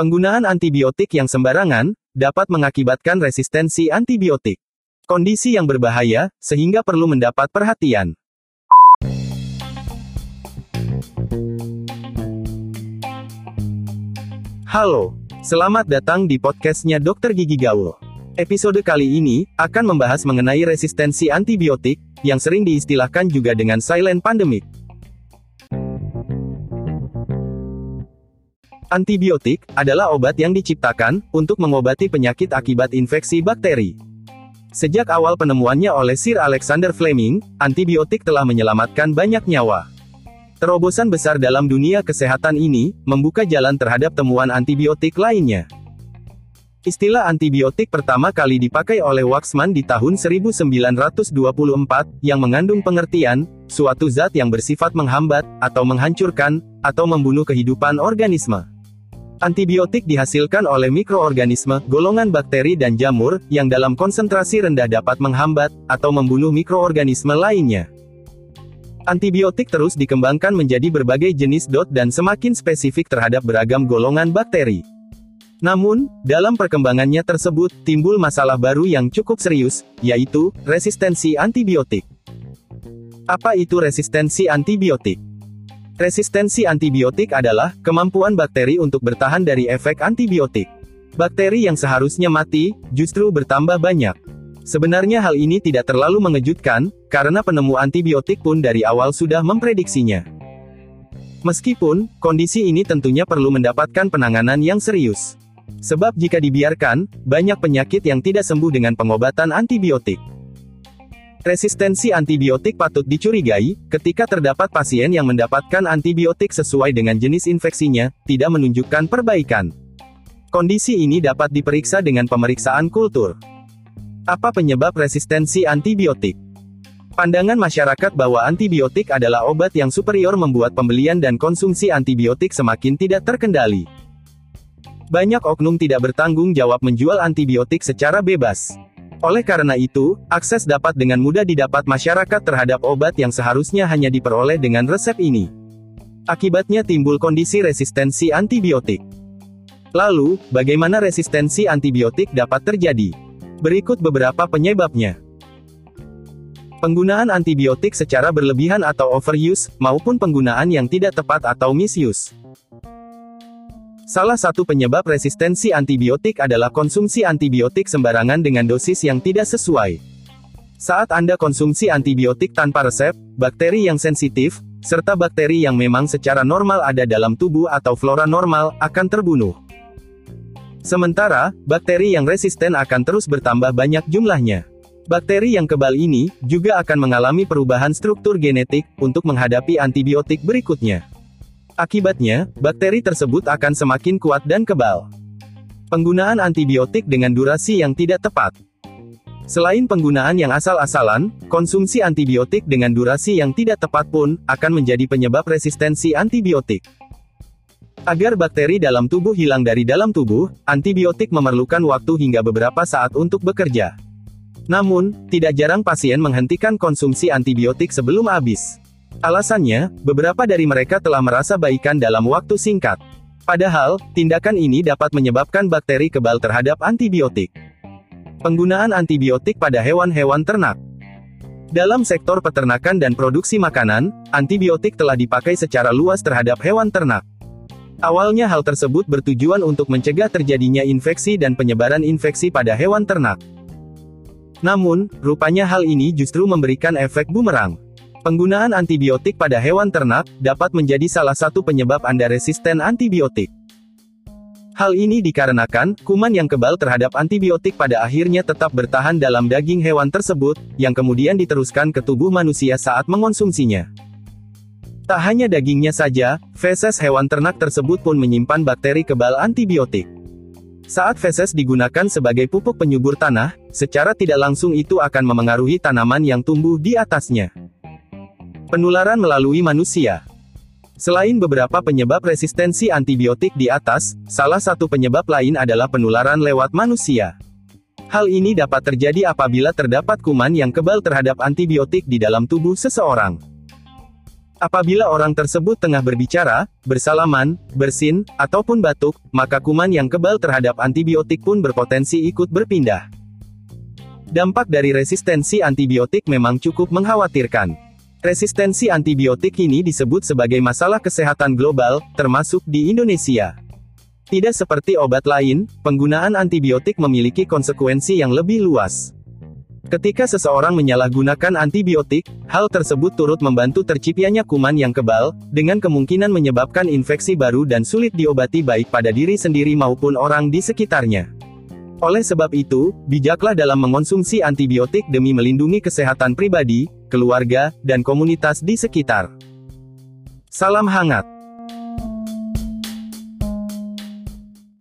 Penggunaan antibiotik yang sembarangan dapat mengakibatkan resistensi antibiotik. Kondisi yang berbahaya sehingga perlu mendapat perhatian. Halo, selamat datang di podcastnya Dokter Gigi Gaul. Episode kali ini akan membahas mengenai resistensi antibiotik yang sering diistilahkan juga dengan silent pandemic. Antibiotik adalah obat yang diciptakan untuk mengobati penyakit akibat infeksi bakteri. Sejak awal penemuannya oleh Sir Alexander Fleming, antibiotik telah menyelamatkan banyak nyawa. Terobosan besar dalam dunia kesehatan ini membuka jalan terhadap temuan antibiotik lainnya. Istilah antibiotik pertama kali dipakai oleh Waxman di tahun 1924, yang mengandung pengertian, suatu zat yang bersifat menghambat, atau menghancurkan, atau membunuh kehidupan organisme. Antibiotik dihasilkan oleh mikroorganisme, golongan bakteri dan jamur, yang dalam konsentrasi rendah dapat menghambat, atau membunuh mikroorganisme lainnya. Antibiotik terus dikembangkan menjadi berbagai jenis dot dan semakin spesifik terhadap beragam golongan bakteri. Namun, dalam perkembangannya tersebut, timbul masalah baru yang cukup serius, yaitu, resistensi antibiotik. Apa itu resistensi antibiotik? Resistensi antibiotik adalah kemampuan bakteri untuk bertahan dari efek antibiotik. Bakteri yang seharusnya mati justru bertambah banyak. Sebenarnya hal ini tidak terlalu mengejutkan, karena penemu antibiotik pun dari awal sudah memprediksinya. Meskipun, kondisi ini tentunya perlu mendapatkan penanganan yang serius. Sebab jika dibiarkan, banyak penyakit yang tidak sembuh dengan pengobatan antibiotik. Resistensi antibiotik patut dicurigai, ketika terdapat pasien yang mendapatkan antibiotik sesuai dengan jenis infeksinya, tidak menunjukkan perbaikan. Kondisi ini dapat diperiksa dengan pemeriksaan kultur. Apa penyebab resistensi antibiotik? Pandangan masyarakat bahwa antibiotik adalah obat yang superior membuat pembelian dan konsumsi antibiotik semakin tidak terkendali. Banyak oknum tidak bertanggung jawab menjual antibiotik secara bebas. Oleh karena itu, akses dapat dengan mudah didapat masyarakat terhadap obat yang seharusnya hanya diperoleh dengan resep ini. Akibatnya timbul kondisi resistensi antibiotik. Lalu, bagaimana resistensi antibiotik dapat terjadi? Berikut beberapa penyebabnya. Penggunaan antibiotik secara berlebihan atau overuse, maupun penggunaan yang tidak tepat atau misuse. Salah satu penyebab resistensi antibiotik adalah konsumsi antibiotik sembarangan dengan dosis yang tidak sesuai. Saat Anda konsumsi antibiotik tanpa resep, bakteri yang sensitif, serta bakteri yang memang secara normal ada dalam tubuh atau flora normal, akan terbunuh. Sementara, bakteri yang resisten akan terus bertambah banyak jumlahnya. Bakteri yang kebal ini juga akan mengalami perubahan struktur genetik untuk menghadapi antibiotik berikutnya. Akibatnya, bakteri tersebut akan semakin kuat dan kebal. Penggunaan antibiotik dengan durasi yang tidak tepat. Selain penggunaan yang asal-asalan, konsumsi antibiotik dengan durasi yang tidak tepat pun akan menjadi penyebab resistensi antibiotik. Agar bakteri dalam tubuh hilang dari dalam tubuh, antibiotik memerlukan waktu hingga beberapa saat untuk bekerja. Namun, tidak jarang pasien menghentikan konsumsi antibiotik sebelum habis. Alasannya, beberapa dari mereka telah merasa baikan dalam waktu singkat. Padahal, tindakan ini dapat menyebabkan bakteri kebal terhadap antibiotik. Penggunaan antibiotik pada hewan-hewan ternak. Dalam sektor peternakan dan produksi makanan, antibiotik telah dipakai secara luas terhadap hewan ternak. Awalnya hal tersebut bertujuan untuk mencegah terjadinya infeksi dan penyebaran infeksi pada hewan ternak. Namun, rupanya hal ini justru memberikan efek bumerang. Penggunaan antibiotik pada hewan ternak dapat menjadi salah satu penyebab Anda resisten antibiotik. Hal ini dikarenakan kuman yang kebal terhadap antibiotik pada akhirnya tetap bertahan dalam daging hewan tersebut, yang kemudian diteruskan ke tubuh manusia saat mengonsumsinya. Tak hanya dagingnya saja, feses hewan ternak tersebut pun menyimpan bakteri kebal antibiotik. Saat feses digunakan sebagai pupuk penyubur tanah, secara tidak langsung itu akan memengaruhi tanaman yang tumbuh di atasnya. Penularan melalui manusia. Selain beberapa penyebab resistensi antibiotik di atas, salah satu penyebab lain adalah penularan lewat manusia. Hal ini dapat terjadi apabila terdapat kuman yang kebal terhadap antibiotik di dalam tubuh seseorang. Apabila orang tersebut tengah berbicara, bersalaman, bersin, ataupun batuk, maka kuman yang kebal terhadap antibiotik pun berpotensi ikut berpindah. Dampak dari resistensi antibiotik memang cukup mengkhawatirkan. Resistensi antibiotik ini disebut sebagai masalah kesehatan global, termasuk di Indonesia. Tidak seperti obat lain, penggunaan antibiotik memiliki konsekuensi yang lebih luas. Ketika seseorang menyalahgunakan antibiotik, hal tersebut turut membantu terciptanya kuman yang kebal, dengan kemungkinan menyebabkan infeksi baru dan sulit diobati baik pada diri sendiri maupun orang di sekitarnya. Oleh sebab itu, bijaklah dalam mengonsumsi antibiotik demi melindungi kesehatan pribadi, keluarga, dan komunitas di sekitar. Salam hangat.